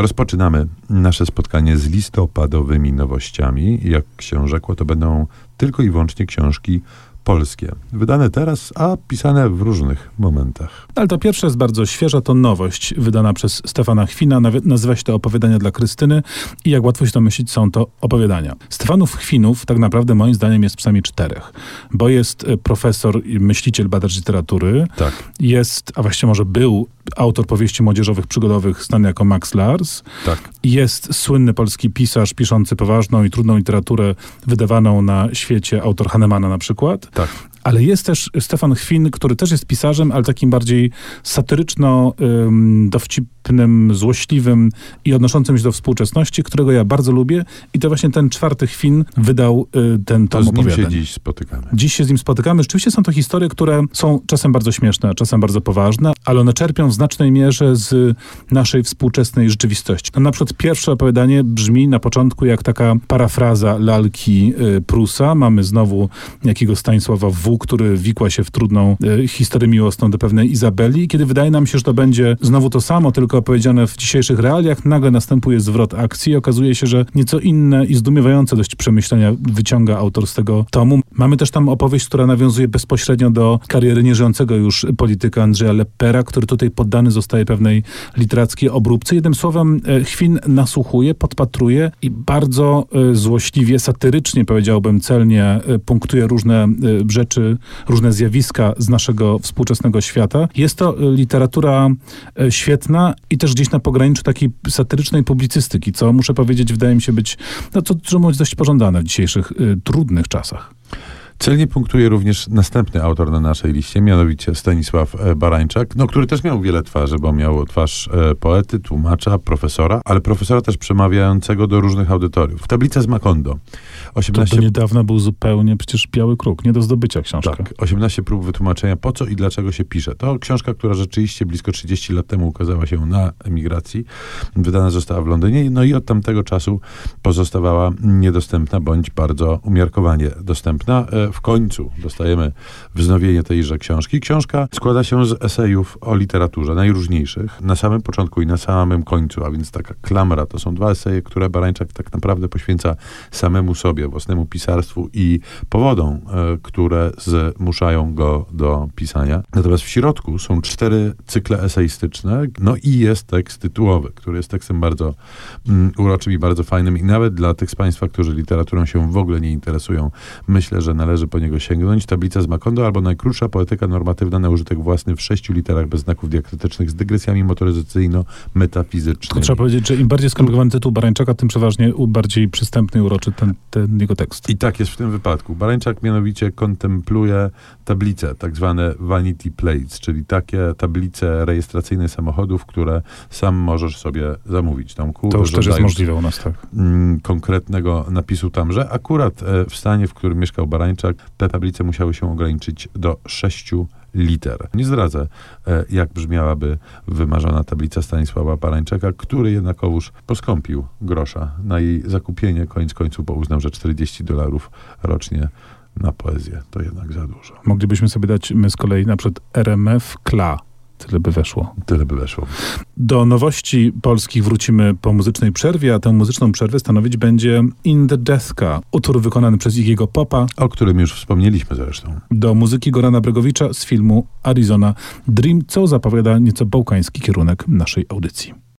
Rozpoczynamy nasze spotkanie z listopadowymi nowościami. Jak się rzekło, to będą tylko i wyłącznie książki polskie. Wydane teraz, a pisane w różnych momentach. Ale ta pierwsza jest bardzo świeża, to nowość wydana przez Stefana Chwina. Nazywa się to Opowiadania dla Krystyny i jak łatwo się domyślić, są to opowiadania. Stefanów Chwinów tak naprawdę moim zdaniem jest przynajmniej czterech, bo jest e, profesor i myśliciel, badacz literatury. Tak. Jest, a właściwie może był autor powieści młodzieżowych, przygodowych, znany jako Max Lars. Tak. Jest słynny polski pisarz piszący poważną i trudną literaturę wydawaną na świecie, autor Hahnemana na przykład. Tak. Ale jest też Stefan Chwin, który też jest pisarzem, ale takim bardziej satyryczno-dowcipnym, złośliwym i odnoszącym się do współczesności, którego ja bardzo lubię. I to właśnie ten czwarty Chwin wydał y, ten tom to z nim się dziś spotykamy. Dziś się z nim spotykamy. Rzeczywiście są to historie, które są czasem bardzo śmieszne, czasem bardzo poważne, ale one czerpią w znacznej mierze z naszej współczesnej rzeczywistości. Na przykład pierwsze opowiadanie brzmi na początku jak taka parafraza lalki y, Prusa. Mamy znowu jakiego Stanisława W który wikła się w trudną e, historię miłosną do pewnej Izabeli. Kiedy wydaje nam się, że to będzie znowu to samo, tylko opowiedziane w dzisiejszych realiach, nagle następuje zwrot akcji i okazuje się, że nieco inne i zdumiewające dość przemyślenia wyciąga autor z tego tomu. Mamy też tam opowieść, która nawiązuje bezpośrednio do kariery nieżyjącego już polityka Andrzeja Leppera, który tutaj poddany zostaje pewnej literackiej obróbce. Jednym słowem, e, Chwin nasłuchuje, podpatruje i bardzo e, złośliwie, satyrycznie powiedziałbym, celnie punktuje różne rzeczy różne zjawiska z naszego współczesnego świata. Jest to e, literatura e, świetna i też gdzieś na pograniczu takiej satyrycznej publicystyki, co muszę powiedzieć, wydaje mi się być, no co, co mówiąc, dość pożądane w dzisiejszych y, trudnych czasach. Celnie punktuje również następny autor na naszej liście, mianowicie Stanisław e, Barańczak, no, który też miał wiele twarzy, bo miał twarz e, poety, tłumacza, profesora, ale profesora też przemawiającego do różnych audytoriów. Tablica z Macondo. 18... To do niedawna był zupełnie przecież biały kruk, nie do zdobycia książka. Tak, 18 prób wytłumaczenia po co i dlaczego się pisze. To książka, która rzeczywiście blisko 30 lat temu ukazała się na emigracji. Wydana została w Londynie, no i od tamtego czasu pozostawała niedostępna, bądź bardzo umiarkowanie dostępna. W końcu dostajemy wznowienie tejże książki. Książka składa się z esejów o literaturze, najróżniejszych, na samym początku i na samym końcu, a więc taka klamra. To są dwa eseje, które Barańczak tak naprawdę poświęca samemu sobie, własnemu pisarstwu i powodom, e, które zmuszają go do pisania. Natomiast w środku są cztery cykle eseistyczne, no i jest tekst tytułowy, który jest tekstem bardzo mm, uroczym i bardzo fajnym i nawet dla tych z Państwa, którzy literaturą się w ogóle nie interesują, myślę, że należy należy po niego sięgnąć. Tablica z Macondo albo najkrótsza poetyka normatywna na użytek własny w sześciu literach bez znaków diakrytycznych z dygresjami motoryzacyjno-metafizycznymi. Trzeba powiedzieć, że im bardziej skomplikowany tytuł Barańczaka, tym przeważnie bardziej przystępny i uroczy ten, ten jego tekst. I tak jest w tym wypadku. Barańczak mianowicie kontempluje tablice, tak zwane vanity plates, czyli takie tablice rejestracyjne samochodów, które sam możesz sobie zamówić. Tomku, to już też jest możliwe u nas, tak. Mm, konkretnego napisu tamże. Akurat e, w stanie, w którym mieszkał Barańczak, te tablice musiały się ograniczyć do 6 liter. Nie zdradzę, e, jak brzmiałaby wymarzona tablica Stanisława Parańczaka, który jednakowoż poskąpił grosza na jej zakupienie, koniec końców, bo uznał, że 40 dolarów rocznie na poezję to jednak za dużo. Moglibyśmy sobie dać my z kolei na przykład RMF KLA Tyle by weszło. Tyle by weszło. Do nowości polskich wrócimy po muzycznej przerwie, a tę muzyczną przerwę stanowić będzie In the Deathka, utwór wykonany przez Igiego Popa. O którym już wspomnieliśmy zresztą. Do muzyki Gorana Bregowicza z filmu Arizona Dream, co zapowiada nieco bałkański kierunek naszej audycji.